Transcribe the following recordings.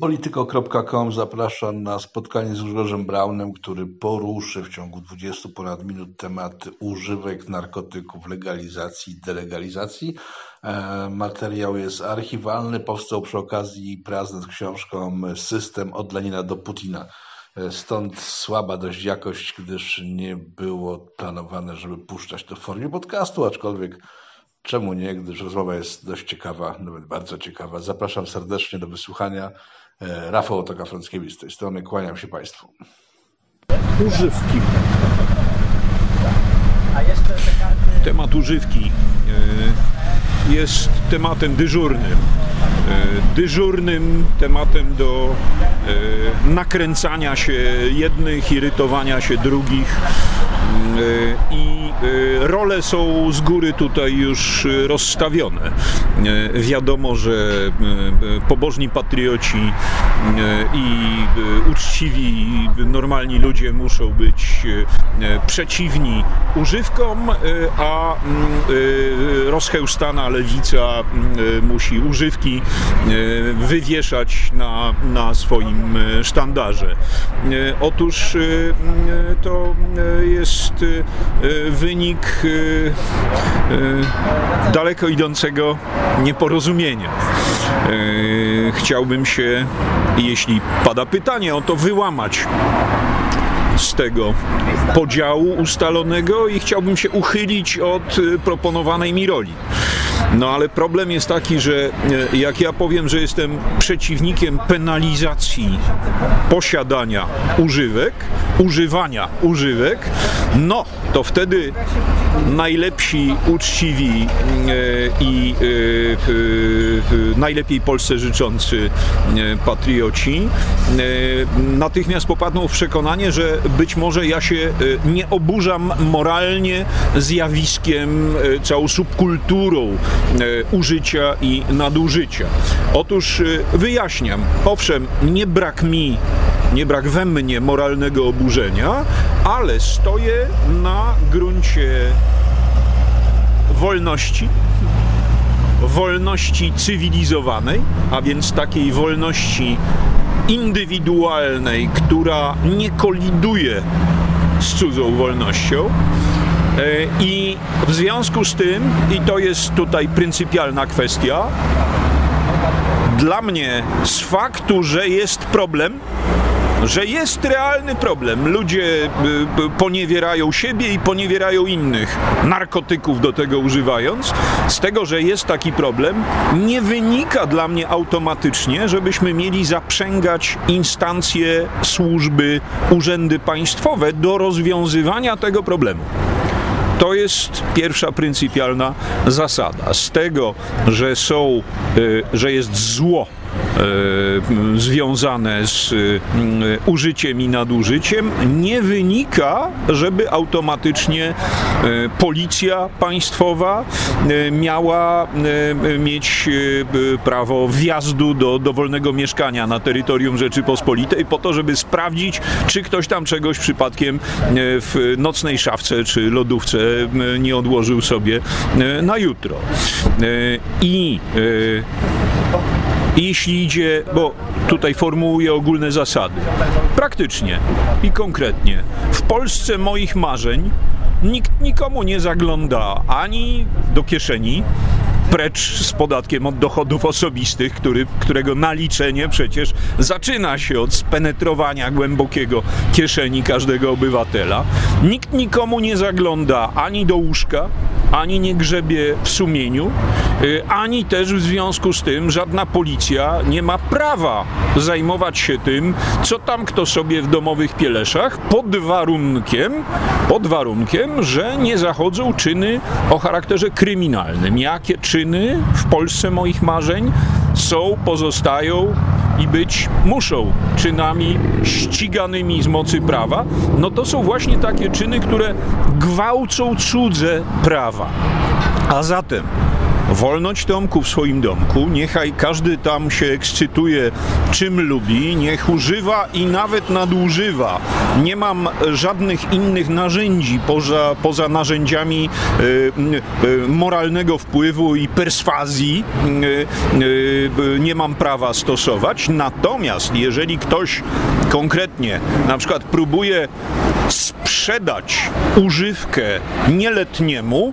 Polityko.com zaprasza na spotkanie z Grzegorzem Braunem, który poruszy w ciągu 20 ponad minut tematy używek narkotyków, legalizacji i delegalizacji. E, materiał jest archiwalny, powstał przy okazji pracy z książką System od Lenina do Putina. E, stąd słaba dość jakość, gdyż nie było planowane, żeby puszczać to w formie podcastu, aczkolwiek czemu nie, gdyż rozmowa jest dość ciekawa, nawet bardzo ciekawa. Zapraszam serdecznie do wysłuchania. E, Rafał Otoka-Frąckiewicz z tej strony. Kłaniam się Państwu. Używki. Temat używki e, jest tematem dyżurnym. E, dyżurnym tematem do nakręcania się jednych, irytowania się drugich role są z góry tutaj już rozstawione. Y, wiadomo, że y, pobożni patrioci i uczciwi, normalni ludzie muszą być przeciwni używkom, a rozchełstana lewica musi używki wywieszać na, na swoim sztandarze. Otóż to jest wy wynik daleko idącego nieporozumienia. Y, chciałbym się, jeśli pada pytanie o to, wyłamać z tego podziału ustalonego i chciałbym się uchylić od proponowanej mi roli. No ale problem jest taki, że e, jak ja powiem, że jestem przeciwnikiem penalizacji posiadania używek, używania używek, no to wtedy najlepsi, uczciwi e, i e, najlepiej Polsce życzący patrioci natychmiast popadną w przekonanie, że być może ja się nie oburzam moralnie zjawiskiem, całą subkulturą użycia i nadużycia. Otóż e, wyjaśniam, owszem, nie brak mi nie brak we mnie moralnego oburzenia, ale stoję na gruncie wolności, wolności cywilizowanej, a więc takiej wolności indywidualnej, która nie koliduje z cudzą wolnością, E, I w związku z tym, i to jest tutaj pryncypialna kwestia, dla mnie z faktu, że jest problem, że jest realny problem. Ludzie y, poniewierają siebie i poniewierają innych, narkotyków do tego używając. Z tego, że jest taki problem, nie wynika dla mnie automatycznie, żebyśmy mieli zaprzęgać instancje, służby, urzędy państwowe do rozwiązywania tego problemu. To jest pierwsza pryncypialna zasada. Z tego, że są, y, że jest zło związane z e, użyciem i nadużyciem, nie wynika, żeby automatycznie e, policja państwowa miała mieć prawo wjazdu do dowolnego mieszkania na terytorium Rzeczypospolitej po to, żeby sprawdzić, czy ktoś tam czegoś przypadkiem w nocnej szafce czy lodówce nie odłożył sobie na jutro. I jeśli idzie, bo tutaj formułuję ogólne zasady, praktycznie i konkretnie, w Polsce moich marzeń nikt nikomu nie zagląda ani do kieszeni, precz z podatkiem od dochodów osobistych, który, którego naliczenie przecież zaczyna się od spenetrowania głębokiego kieszeni każdego obywatela. Nikt nikomu nie zagląda ani do łóżka, ani nie grzebie w sumieniu, y, ani też w związku z tym żadna policja nie ma prawa zajmować się tym, co tam kto sobie w domowych pieleszach, pod warunkiem, pod warunkiem, że nie zachodzą czyny o charakterze kryminalnym. Jakie czyny w Polsce moich marzeń są, pozostają i być muszą czynami ściganymi z mocy prawa, no to są właśnie takie czyny, które gwałcą cudze prawa. A zatem wolność Tomku w swoim domku, niechaj każdy tam się ekscytuje czym lubi, niech używa i nawet nadużywa. Nie mam żadnych innych narzędzi poza, poza narzędziami y, y, moralnego wpływu i perswazji. Y, nie mam prawa stosować. Natomiast jeżeli ktoś konkretnie na przykład próbuje sprzedać używkę nieletniemu,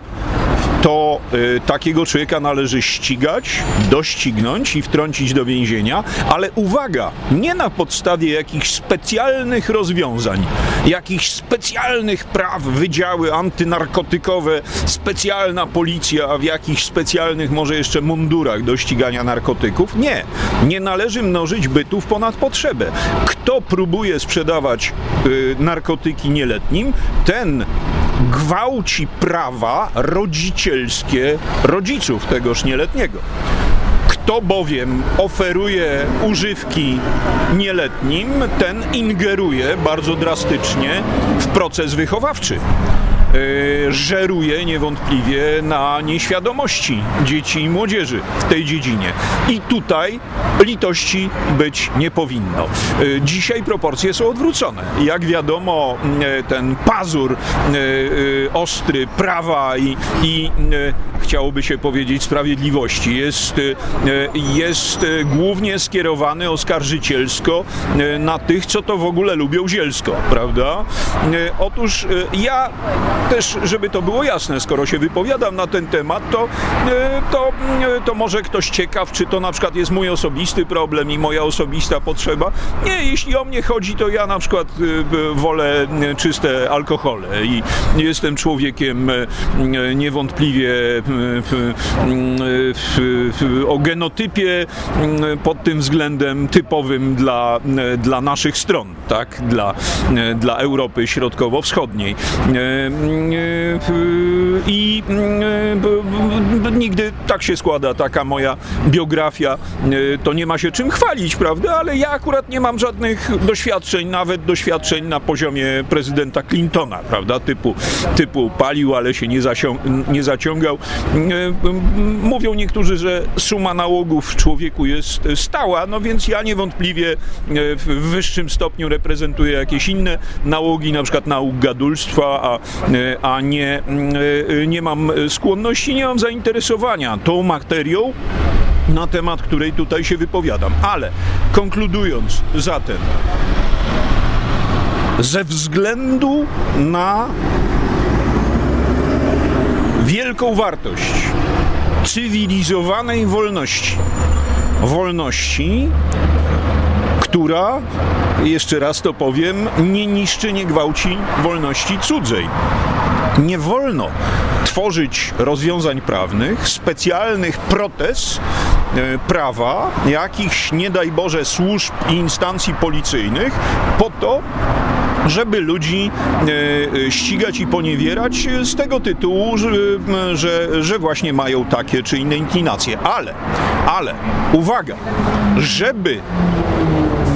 to y, takiego człowieka należy ścigać, doścignąć i wtrącić do więzienia, ale uwaga, nie na podstawie jakichś specjalnych rozwiązań, jakichś specjalnych praw, wydziały antynarkotykowe, specjalna policja w jakichś specjalnych może jeszcze mundurach do ścigania narkotyków. Nie, nie należy mnożyć bytów ponad potrzebę. Kto próbuje sprzedawać y, narkotyki nieletnim, ten gwałci prawa rodzicielskie rodziców tegoż nieletniego. Kto bowiem oferuje używki nieletnim, ten ingeruje bardzo drastycznie w proces wychowawczy. E, żeruje niewątpliwie na nieświadomości dzieci i młodzieży w tej dziedzinie. I tutaj litości być nie powinno. E, dzisiaj proporcje są odwrócone. Jak wiadomo, e, ten pazur ostry prawa i, i chciałoby się powiedzieć sprawiedliwości jest, jest głównie skierowany oskarżycielsko na tych, co to w ogóle lubią zielsko, prawda? Otóż ja też, żeby to było jasne, skoro się wypowiadam na ten temat, to, e, to, e, to może ktoś ciekaw, czy to na przykład jest mój osobisty problem i moja osobista potrzeba. Nie, jeśli o mnie chodzi, to ja na przykład e, wolę czyste alkohole i jestem człowiekiem niewątpliwie o genotypie pod tym względem typowym dla, dla naszych stron, tak? Dla, dla Europy Środkowo-Wschodniej. I nigdy tak się składa, taka moja biografia, to nie ma się czym chwalić, prawda? Ale ja akurat nie mam żadnych doświadczeń, nawet doświadczeń na poziomie prezydenta Clintona, prawda? Typu, typu palił, ale się nie, nie zaciągał. Mówią niektórzy, że suma nałogów w człowieku jest stała, no więc ja niewątpliwie w wyższym stopniu reprezentuję jakieś inne nałogi, na przykład nauk gadulstwa, a a nie, mm, e, nie mam skłonności, nie mam zainteresowania tą materią, na temat której tutaj się wypowiadam. Ale konkludując zatem, ze względu na wielką wartość cywilizowanej wolności, wolności, która, jeszcze raz to powiem, nie niszczy, nie gwałci wolności cudzej. Nie wolno tworzyć rozwiązań prawnych, specjalnych protez e, prawa, jakichś, nie daj Boże, służb i instancji policyjnych po to, żeby ludzi e, ścigać i poniewierać z tego tytułu, że, że, że właśnie mają takie czy inne inklinacje. Ale, ale, uwaga, żeby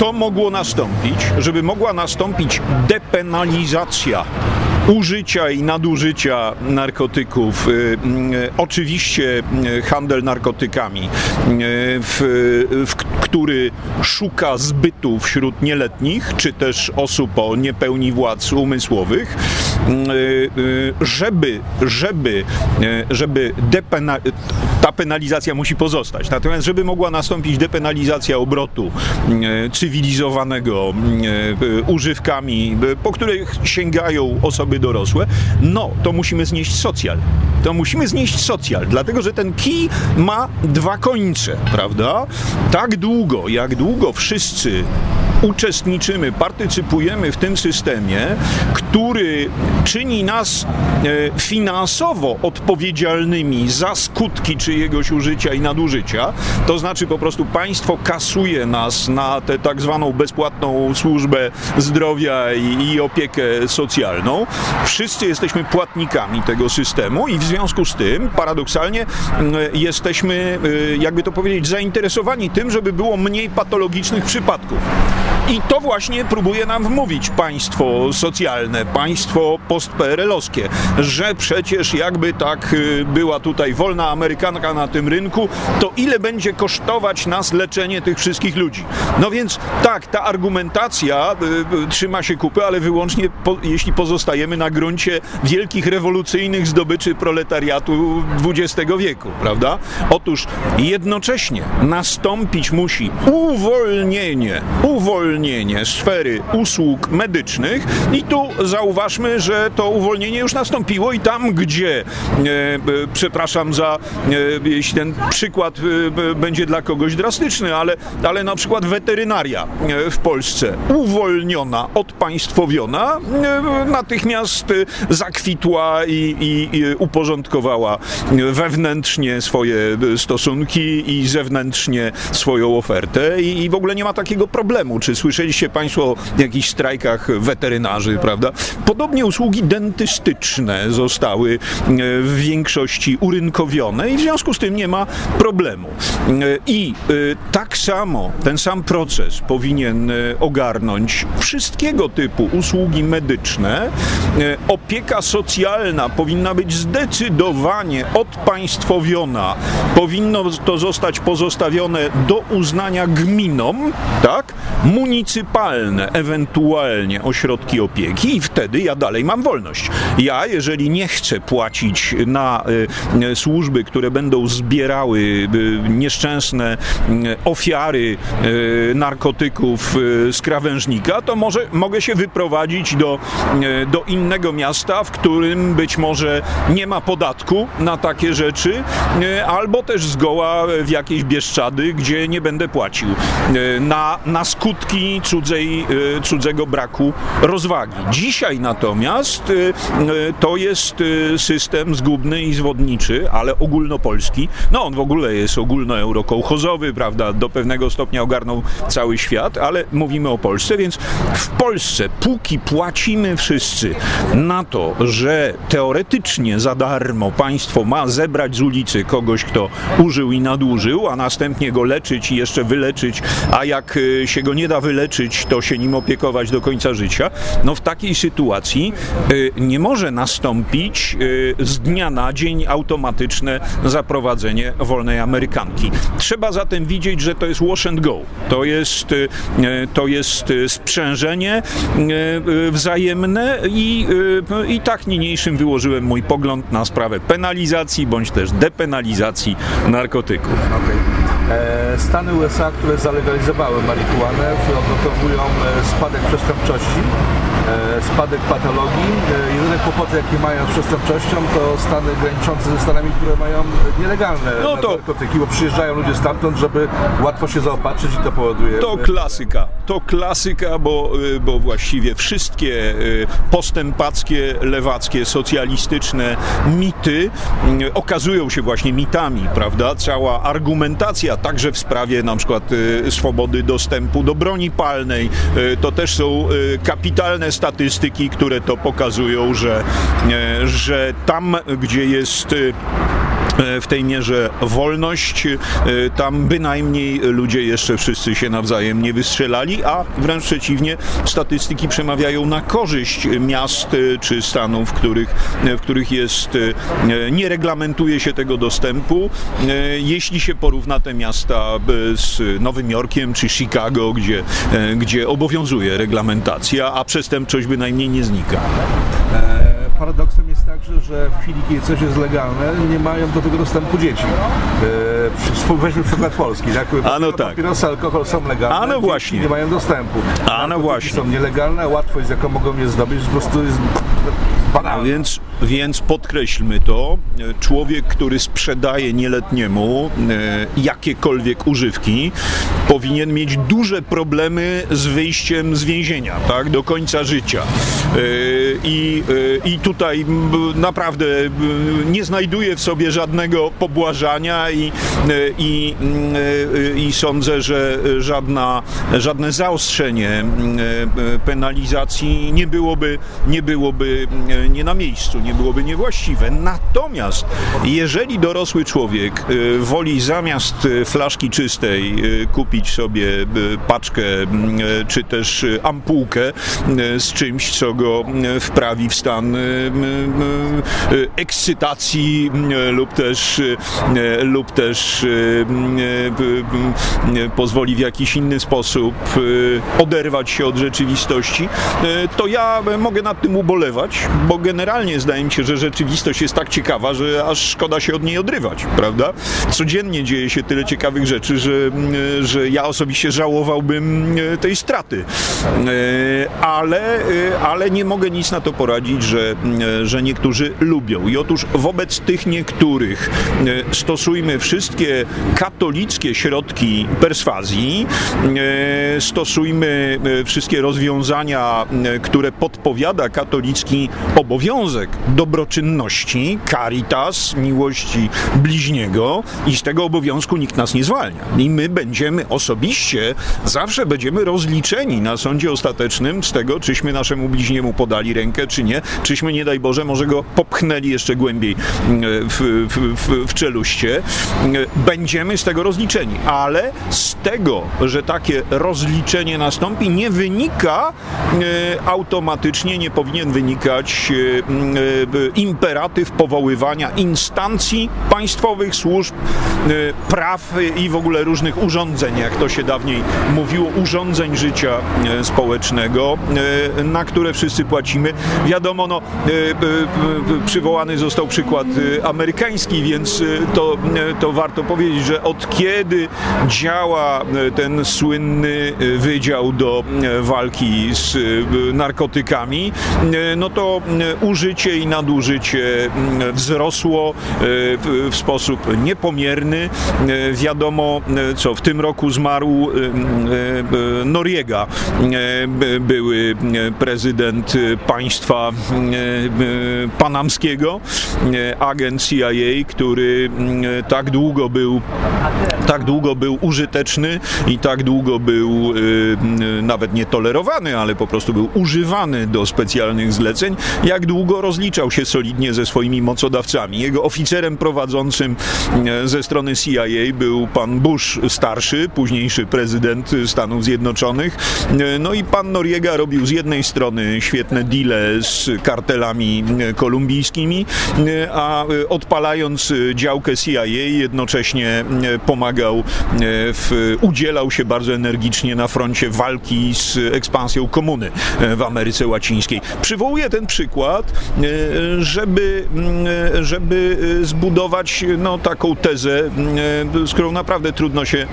to mogło nastąpić, żeby mogła nastąpić depenalizacja użycia i nadużycia narkotyków, y, y, oczywiście y, handel narkotykami, w, w, który szuka zbytu wśród nieletnich, czy też osób o niepełni władz umysłowych, żeby, żeby, żeby depena, ta penalizacja musi pozostać. Natomiast, żeby mogła nastąpić depenalizacja obrotu cywilizowanego używkami, po których sięgają osoby dorosłe, no to musimy znieść socjal. To musimy znieść socjal, dlatego że ten kij ma dwa końce, prawda? Tak długo, jak długo wszyscy uczestniczymy, partycypujemy w tym systemie, który czyni nas e, finansowo odpowiedzialnymi za skutki czyjegoś użycia i nadużycia, to znaczy po prostu państwo kasuje nas na tę tak zwaną bezpłatną służbę zdrowia i, i opiekę socjalną. Wszyscy jesteśmy płatnikami tego systemu i w związku z tym paradoksalnie jesteśmy, e, jakby to powiedzieć, zainteresowani tym, żeby było mniej patologicznych przypadków. I to właśnie próbuje nam wmówić państwo socjalne, państwo post-PRL-owskie, że przecież jakby tak y, była tutaj wolna Amerykanka na tym rynku, to ile będzie kosztować nas leczenie tych wszystkich ludzi? No więc tak, ta argumentacja y, y, trzyma się kupy, ale wyłącznie po, jeśli pozostajemy na gruncie wielkich rewolucyjnych zdobyczy proletariatu XX wieku, prawda? Otóż jednocześnie nastąpić musi uwolnienie, uwolnienie sfery usług medycznych i tu zauważmy, że to uwolnienie już nastąpiło i tam, gdzie, e, przepraszam za, e, jeśli ten przykład e, będzie dla kogoś drastyczny, ale, ale na przykład weterynaria w Polsce uwolniona, odpaństwowiona, natychmiast zakwitła i, i, i uporządkowała wewnętrznie swoje stosunki i zewnętrznie swoją ofertę i, i w ogóle nie ma takiego problemu. Czy słyszeliście Państwo o jakichś strajkach weterynarzy, prawda? Podobnie usługi dentystyczne zostały e, w większości urynkowione i w związku z tym nie ma problemu. E, I e, tak samo ten sam proces powinien ogarnąć wszystkiego typu usługi medyczne. Opieka socjalna powinna być zdecydowanie odpaństwowiona. Powinno to zostać pozostawione do uznania gminom, tak? Municypalne, ewentualnie ośrodki opieki i wtedy ja dalej mam wolność. Ja, jeżeli nie chcę płacić na y, służby, które będą zbierały y, nieszczęsne y, ofiary narkotyków z krawężnika, to może mogę się wyprowadzić do, do innego miasta, w którym być może nie ma podatku na takie rzeczy, albo też zgoła w jakiejś Bieszczady, gdzie nie będę płacił na, na skutki cudzej, y, cudzego braku rozwagi. Dzisiaj natomiast y, y, to jest system zgubny i zwodniczy, ale ogólnopolski. No on w ogóle jest ogólnoeurokołchozowy, prawda, do pewnego stopnia ogarnął cały świat, ale mówimy o Polsce, więc w Polsce póki płacimy wszyscy na to, że teoretycznie za darmo państwo ma zebrać z ulicy kogoś, kto użył i nadużył, a następnie go leczyć i jeszcze wyleczyć, a jak się go nie da wyleczyć, to się nim opiekować do końca życia, no w takiej sytuacji y, nie może nastąpić y, z dnia na dzień automatyczne zaprowadzenie wolnej Amerykanki. Trzeba zatem widzieć, że to jest wash and go. To jest, y, to jest sprzężenie wzajemne i, i tak niniejszym wyłożyłem mój pogląd na sprawę penalizacji bądź też depenalizacji narkotyków. Okej. E, Stany USA, które zalegalizowały marihuanę, odnotowują e, spadek przestępczości, spadek patologii. E, Jedyne kłopoty, jakie mają z przestępczością, to Stany graniczące ze Stanami, które mają nielegalne No to- narkotyki, bo przyjeżdżają ludzie stamtąd, żeby łatwo się zaopatrzyć i to powoduje... To klasyka, to klasyka, bo, bo właściwie wszystkie postępackie, lewackie, socjalistyczne mity y, okazują się właśnie mitami, prawda? Cała argumentacja, także w sprawie na przykład swobody dostępu do broni palnej, to też są y, statystyki, które to pokazują, że, y, że tam, gdzie jest y, w tej mierze wolność, y, tam bynajmniej ludzie jeszcze wszyscy się nawzajem nie wystrzelali, a wręcz przeciwnie, statystyki przemawiają na korzyść miast y, czy stanów, w których, w których jest, nie reglamentuje się tego dostępu. Jeśli się porówna te miasta z Nowym Jorkiem czy Chicago, gdzie, gdzie obowiązuje reglamentacja, a przestępczość bynajmniej nie znika. Paradoksem jest także, że w chwili, kiedy coś jest legalne, nie mają do tego dostępu dzieci. E, Weźmy przykład Polski. Tak? A no tak. Papierosy, alkohol są legalne, A no właśnie. nie mają dostępu. A no właśnie. są nielegalne, łatwość, z jaką mogą je zdobyć, po prostu jest banalna. Więc, więc podkreślmy to. Człowiek, który sprzedaje nieletniemu e, jakiekolwiek używki, powinien mieć duże problemy z wyjściem z więzienia, tak, do końca życia. E, i, i tutaj naprawdę nie znajduję w sobie żadnego pobłażania i, i, i sądzę, że żadna, żadne zaostrzenie penalizacji nie byłoby, nie byłoby nie na miejscu, nie byłoby niewłaściwe. Natomiast jeżeli dorosły człowiek woli zamiast flaszki czystej kupić sobie paczkę czy też ampułkę z czymś, co go wprawi w stan ekscytacji lub też, lub też pozwoli w jakiś inny sposób oderwać się od rzeczywistości, to ja mogę nad tym ubolewać, bo generalnie zdaje mi się, że rzeczywistość jest tak ciekawa, że aż szkoda się od niej odrywać, prawda? Codziennie dzieje się tyle ciekawych rzeczy, że, że ja osobiście żałowałbym tej straty. Ale, ale nie mogę nic na to poradzić, że, że niektórzy lubią. I otóż wobec tych niektórych stosujmy wszystkie katolickie środki perswazji, stosujmy wszystkie rozwiązania, które podpowiada katolicki obowiązek dobroczynności, caritas, miłości bliźniego i z tego obowiązku nikt nas nie zwalnia. I my będziemy osobiście, zawsze będziemy rozliczeni na sądzie ostatecznym z tego, czyśmy naszemu bliźniemu podali rękę, czy nie, czyśmy, nie daj Boże, może go popchnęli jeszcze głębiej w, w, w, w czeluście. Będziemy z tego rozliczeni, ale z tego, że takie rozliczenie nastąpi, nie wynika e, automatycznie, nie powinien wynikać e, imperatyw powoływania instancji państwowych, służb, e, praw i w ogóle różnych urządzeń, jak to się dawniej mówiło, urządzeń życia społecznego, na które wszyscy płacimy. Wiadomo, no, przywołany został przykład amerykański, więc to, to warto powiedzieć, że od kiedy działa ten słynny Wydział do Walki z Narkotykami, no to użycie i nadużycie wzrosło w sposób niepomierny. Wiadomo, co w tym roku zmarł Noriega, były prezydent państwa panamskiego, agent CIA, który tak długo był tak długo był użyteczny i tak długo był nawet nie tolerowany, ale po prostu był używany do specjalnych zleceń, jak długo rozliczał się solidnie ze swoimi mocodawcami. Jego oficerem prowadzącym ze strony CIA był pan Bush starszy, późniejszy prezydent Stanów Zjednoczonych. No i pan Noriega robił z jednej strony świetne deale z kartelami kolumbijskimi, a odpalając działkę CIA jednocześnie pomagał, w, udzielał się bardzo energicznie na froncie walki z ekspansją komuny w Ameryce Łacińskiej. Przywołuję ten przykład, żeby, żeby zbudować no, taką tezę, z którą naprawdę trudno się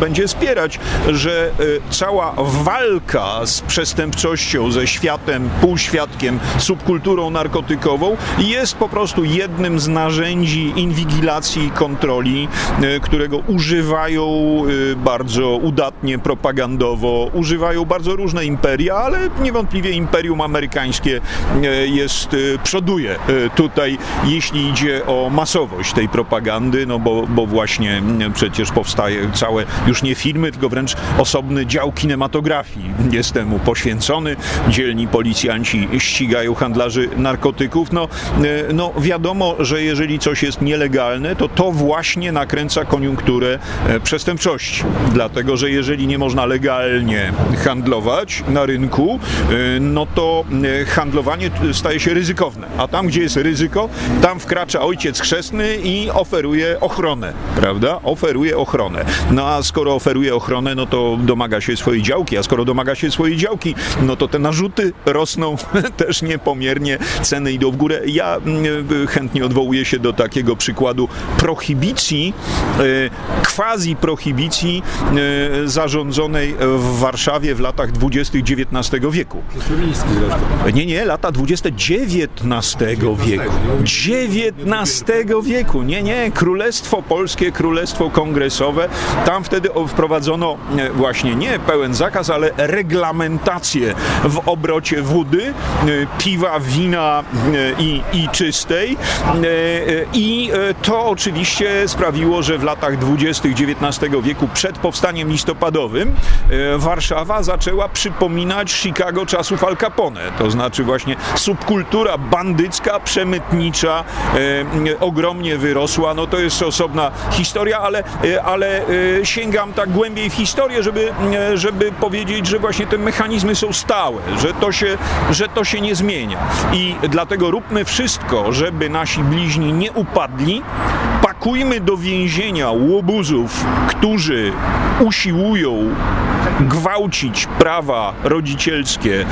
będzie spierać, że cała walka z przestępczością, ze światem, półświadkiem, subkulturą narkotykową jest po prostu jednym z narzędzi inwigilacji i kontroli, którego używają bardzo udatnie propagandowo, używają bardzo różne imperia, ale niewątpliwie imperium amerykańskie jest, przoduje tutaj, jeśli idzie o masowość tej propagandy, no bo, bo właśnie przecież powstaje całe, już nie filmy, tylko wręcz osobny dział kinematografii jest temu poświęcony. Dzielni policjanci ścigają handlarzy narkotyków. No, no wiadomo, że jeżeli coś jest nielegalne, to to właśnie nakręca koniunkturę przestępczości. Dlatego, że jeżeli nie można legalnie handlować na rynku, no to handlowanie staje się ryzykowne. A tam, gdzie jest ryzyko, tam wkracza ojciec chrzestny i oferuje ochronę, prawda? Oferuje ochronę. No a skoro oferuje ochronę, no to domaga się swojej działki, a skoro domaga się swojej działki, no to te narzuty rosną też niepomiernie, ceny idą w górę. Ja chętnie odwołuję się do takiego przykładu prohibicji, quasi prohibicji zarządzonej w Warszawie w latach 20. XIX wieku. Nie, nie, lata 20. XIX wieku. XIX wieku. Nie, nie, Królestwo Polskie, Królestwo Kongresowe. Tam wtedy wprowadzono właśnie nie pełen zakaz, ale reglamentację w obrocie wody kultury, piwa, wina i, i czystej. I to oczywiście sprawiło, że w latach 20. XIX wieku, przed powstaniem listopadowym, Warszawa zaczęła przypominać Chicago czasów Al Capone. To znaczy właśnie subkultura bandycka, przemytnicza, ogromnie wyrosła. No to jest osobna historia, ale, ale sięgam tak głębiej w historię, żeby, żeby powiedzieć, że właśnie te mechanizmy są stałe, że to się, że to się nie zmienia. I dlatego róbmy wszystko, żeby nasi bliźni nie upadli. Pakujmy do więzienia łobuzów, którzy usiłują gwałcić prawa rodzicielskie, e,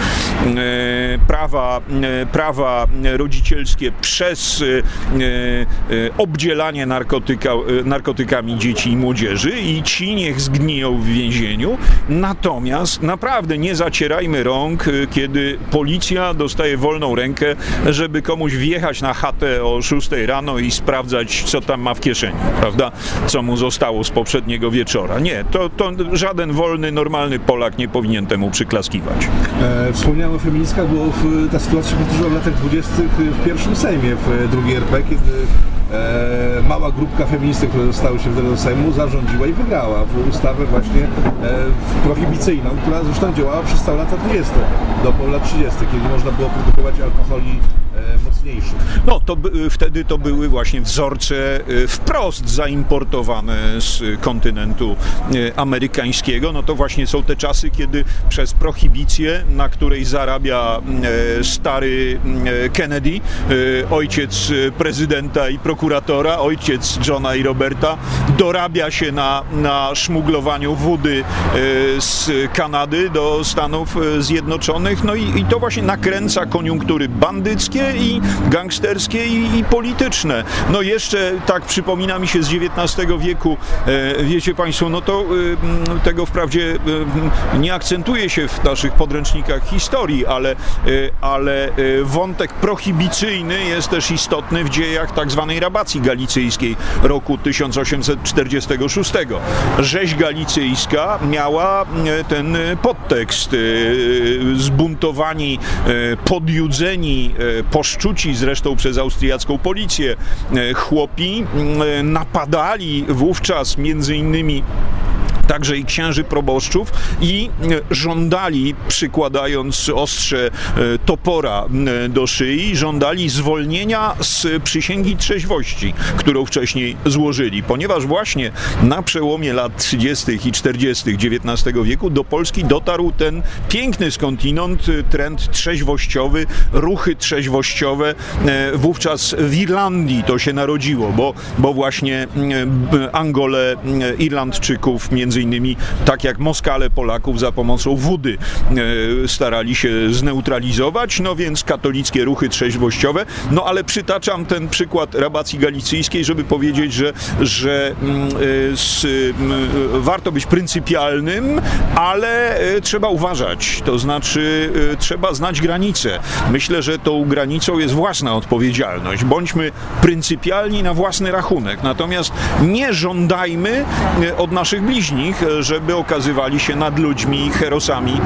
prawa, e, prawa rodzicielskie przez e, obdzielanie narkotyka, narkotykami dzieci i młodzieży i ci niech zgniją w więzieniu. Natomiast naprawdę nie zacierajmy rąk, kiedy policja dostaje wolną rękę, żeby komuś wjechać na chatę o 6 rano i sprawdzać, co tam ma w kieszeni, prawda? Co mu zostało z poprzedniego wieczora. Nie, to, to żaden wolny, normalny Polak nie powinien temu przyklaskiwać. E, wspomniałem o feministkach, bo w, ta sytuacja powtórzyła w latach 20. w pierwszym Sejmie w drugiej RP, kiedy e, mała grupka feministek, które dostały się do Sejmu, zarządziła i wygrała w ustawę właśnie e, prohibicyjną, która zresztą działała przez całe lata 20. do lat 30., kiedy można było produkować alkoholi mocniejszych. No, to by, wtedy to były właśnie wzorce e, wprost zaimportowane z kontynentu e, amerykańskiego. No to właśnie są te czasy, kiedy przez prohibicję, na której zarabia e, stary Kennedy, ojciec prezydenta i prokuratora, ojciec Johna i Roberta, dorabia się na, na szmuglowaniu wody z Kanady do Stanów Zjednoczonych. No i, i to właśnie nakręca koniunktury bandyckie i gangsterskie i, i, polityczne. No jeszcze tak przypomina mi się z XIX wieku, e, wiecie Państwo, no to e, tego wprawdzie e, nie akcentuje się w naszych podręcznikach historii, ale, ale wątek prohibicyjny jest też istotny w dziejach tak zwanej rabacji galicyjskiej roku 1846. Rzeź galicyjska miała ten podtekst zbuntowani, podjudzeni, poszczuci zresztą przez austriacką policję. Chłopi napadali wówczas między innymi także i księży proboszczów i żądali, przykładając ostrze topora do szyi, żądali zwolnienia z przysięgi trzeźwości, którą wcześniej złożyli, ponieważ właśnie na przełomie lat 30. i 40. XIX wieku do Polski dotarł ten piękny skądinąd trend trzeźwościowy, ruchy trzeźwościowe. Wówczas w Irlandii to się narodziło, bo, bo właśnie Angole Irlandczyków między innymi tak jak Moskale Polaków za pomocą wody starali się zneutralizować, no więc katolickie ruchy trzeźwościowe, no ale przytaczam ten przykład rabacji galicyjskiej, żeby powiedzieć, że, że z, warto być pryncypialnym, ale trzeba uważać, to znaczy trzeba znać granice. Myślę, że tą granicą jest własna odpowiedzialność. Bądźmy pryncypialni na własny rachunek, natomiast nie żądajmy od naszych bliźnich, żeby okazywali się nad ludźmi, herosami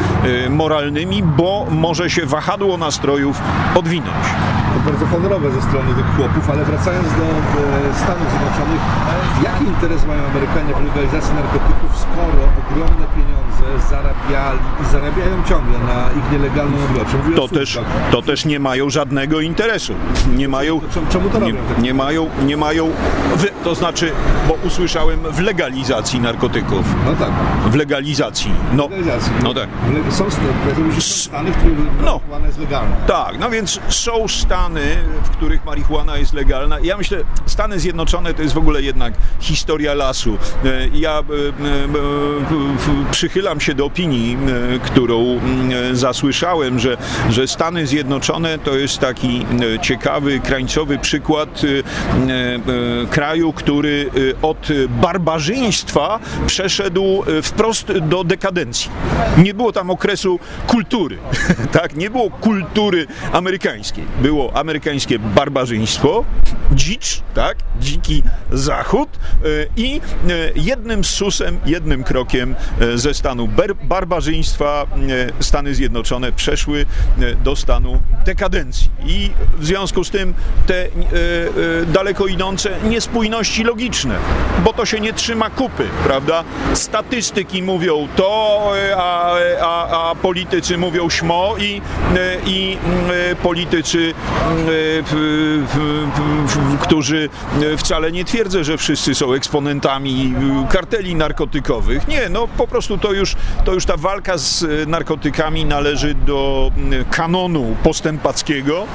moralnymi, bo może się wahadło nastrojów odwinąć. To bardzo honorowe ze strony tych chłopów, ale wracając do Stanów Zjednoczonych, jaki interes mają Amerykanie w legalizacji narkotyków, skoro ogromne pieniądze zarabiali i zarabiają ciągle na ich nielegalnym obrocie? Mówię To też, to też nie mają żadnego interesu. Nie mają, Czemu, czemu to nie, robią? tak? nie mają, nie mają w, to znaczy, bo usłyszałem w legalizacji narkotyków. No tak, W legalizacji. No, legalizacji. no tak. Są stany, w których No. jest legalna. Tak, no więc są Stany, w których marihuana jest legalna. Ja myślę, Stany Zjednoczone to jest w ogóle jednak historia lasu. E, Ja e, e, przychylam się do opinii, którą zasłyszałem, że, że Stany Zjednoczone to jest taki ciekawy, krańcowy przykład kraju, który od barbarzyństwa przeszedł wprost do dekadencji. Nie było tam okresu kultury, tak? Nie było kultury amerykańskiej. Było amerykańskie barbarzyństwo, dzicz, tak, dziki zachód i jednym susem, jednym krokiem ze stanu barbarzyństwa Stany Zjednoczone przeszły do stanu dekadencji. I w związku z tym te daleko idące niespójności logiczne, bo to się nie trzyma kupy, prawda? Statystyki mówią to, a, a, a politycy mówią śmo i, i politycy, którzy wcale nie twierdzą, że wszyscy są eksponentami karteli narkotykowych. Nie, no po prostu to już, to już ta walka z narkotykami należy do kanonu postępackiego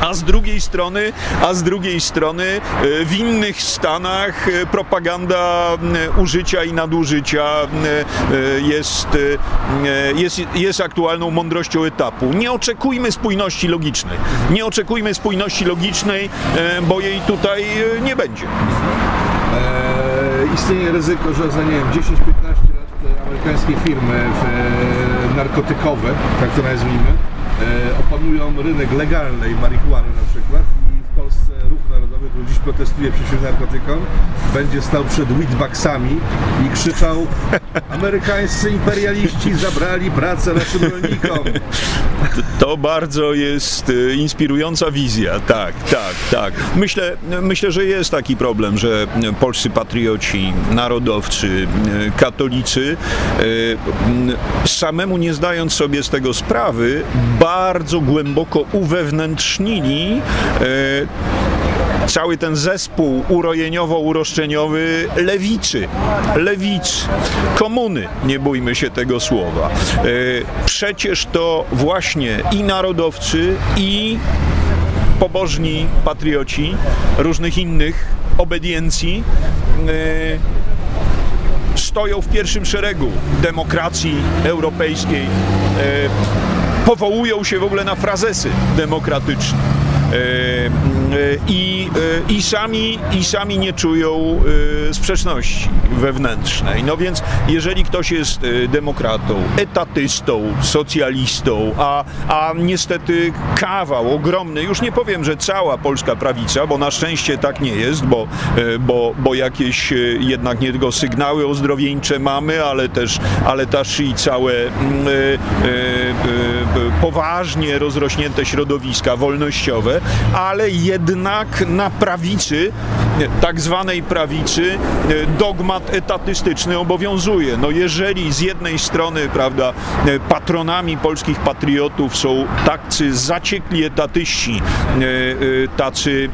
a z drugiej strony, a z drugiej strony e, w innych stanach e, propaganda e, użycia i nadużycia jest, jest, jest aktualną mądrością etapu. Nie oczekujmy spójności logicznej. Nie oczekujmy spójności logicznej, bo jej tutaj nie będzie. Eee, istnieje ryzyko, że za nie wiem 10-15 lat amerykańskie firmy narkotykowe, tak to nazwijmy, E, opanują rynek legalnej marihuany na przykład dziś protestuje przeciw narkotykom, będzie stał przed weedbacksami i krzyczał amerykańscy imperialiści zabrali pracę naszym rolnikom. To bardzo jest e, inspirująca wizja, tak, tak, tak. Myślę, myślę, że jest taki problem, że polscy patrioci, narodowcy, e, katolicy, samemu nie zdając sobie z tego sprawy, bardzo głęboko uwewnętrznili cały ten zespół urojeniowo-uroszczeniowy lewicy, lewicy, komuny, nie bójmy się tego słowa. E, przecież to właśnie i narodowcy, i pobożni patrioci różnych innych obediencji e, stoją w pierwszym szeregu demokracji europejskiej powołują się w ogóle na frazesy demokratyczne. E, I, e, i, sami, I sami nie czują sprzeczności wewnętrznej. No więc jeżeli ktoś jest demokratą, etatystą, socjalistą, a, a niestety kawał ogromny, już nie powiem, że cała polska prawica, bo na szczęście tak nie jest, bo, bo, bo jakieś jednak nie tylko sygnały ozdrowieńcze mamy, ale też, ale też i całe poważnie rozrośnięte środowiska wolnościowe, ale jednak na prawicy, tak zwanej prawicy, dogmat etatystyczny obowiązuje. No jeżeli z jednej strony, prawda, patronami polskich patriotów są tacy zaciekli etatyści, tacy,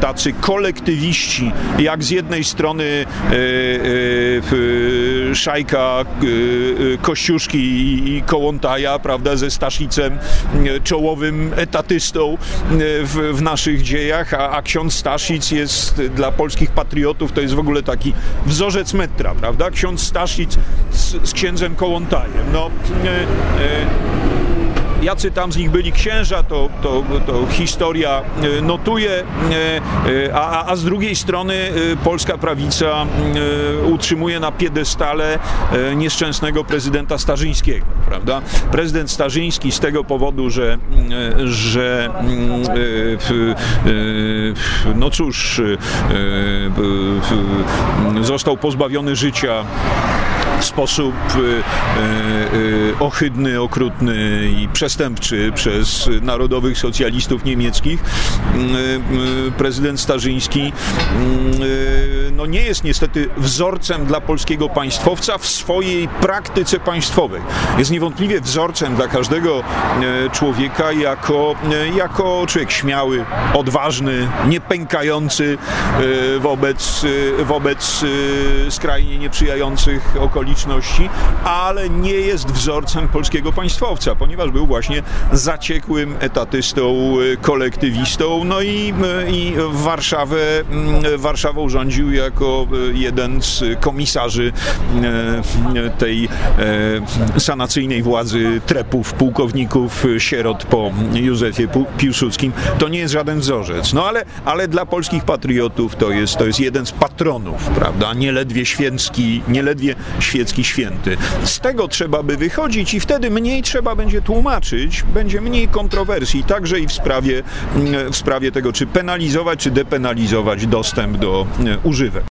tacy kolektywiści, jak z jednej strony szajka Kościuszki i Kołątaja, prawda, ze Staszicem, czołowym etatystą w, w naszych dziejach, a, a, ksiądz Staszic jest dla polskich patriotów, to jest w ogóle taki wzorzec metra, prawda? Ksiądz Staszic z, z księdzem Kołątajem. No, e, e, jacy tam z nich byli księża, to, to, to historia e, notuje, e, e, a, a z drugiej strony polska prawica utrzymuje na piedestale nieszczęsnego prezydenta Starzyńskiego, prawda? Prezydent Starzyński z tego powodu, że, że no cóż, został pozbawiony życia w sposób y, y, y, ohydny, okrutny i przestępczy przez narodowych socjalistów niemieckich. Prezydent Starzyński no nie jest niestety wzorcem dla polskiego państwowca w swojej praktyce państwowej. Jest niewątpliwie wzorcem dla każdego człowieka jako, jako człowiek śmiały, odważny, niepękający wobec, wobec skrajnie nieprzyjających okoliczności okoliczności, ale nie jest wzorcem polskiego państwowca, ponieważ był właśnie zaciekłym etatystą, y, kolektywistą, no i, y, i Warszawę, mm, Warszawą rządził jako y, jeden z komisarzy tej sanacyjnej władzy trepów, pułkowników, sierot po Józefie Piłsudskim. To nie jest żaden wzorzec. No ale, ale dla polskich patriotów to jest, to jest jeden z patronów, prawda? Nieledwie święcki, nieledwie święcki świecki święty. Z tego trzeba by wychodzić i wtedy mniej trzeba będzie tłumaczyć, będzie mniej kontrowersji, także i w sprawie, w sprawie tego, czy penalizować, czy depenalizować dostęp do używek.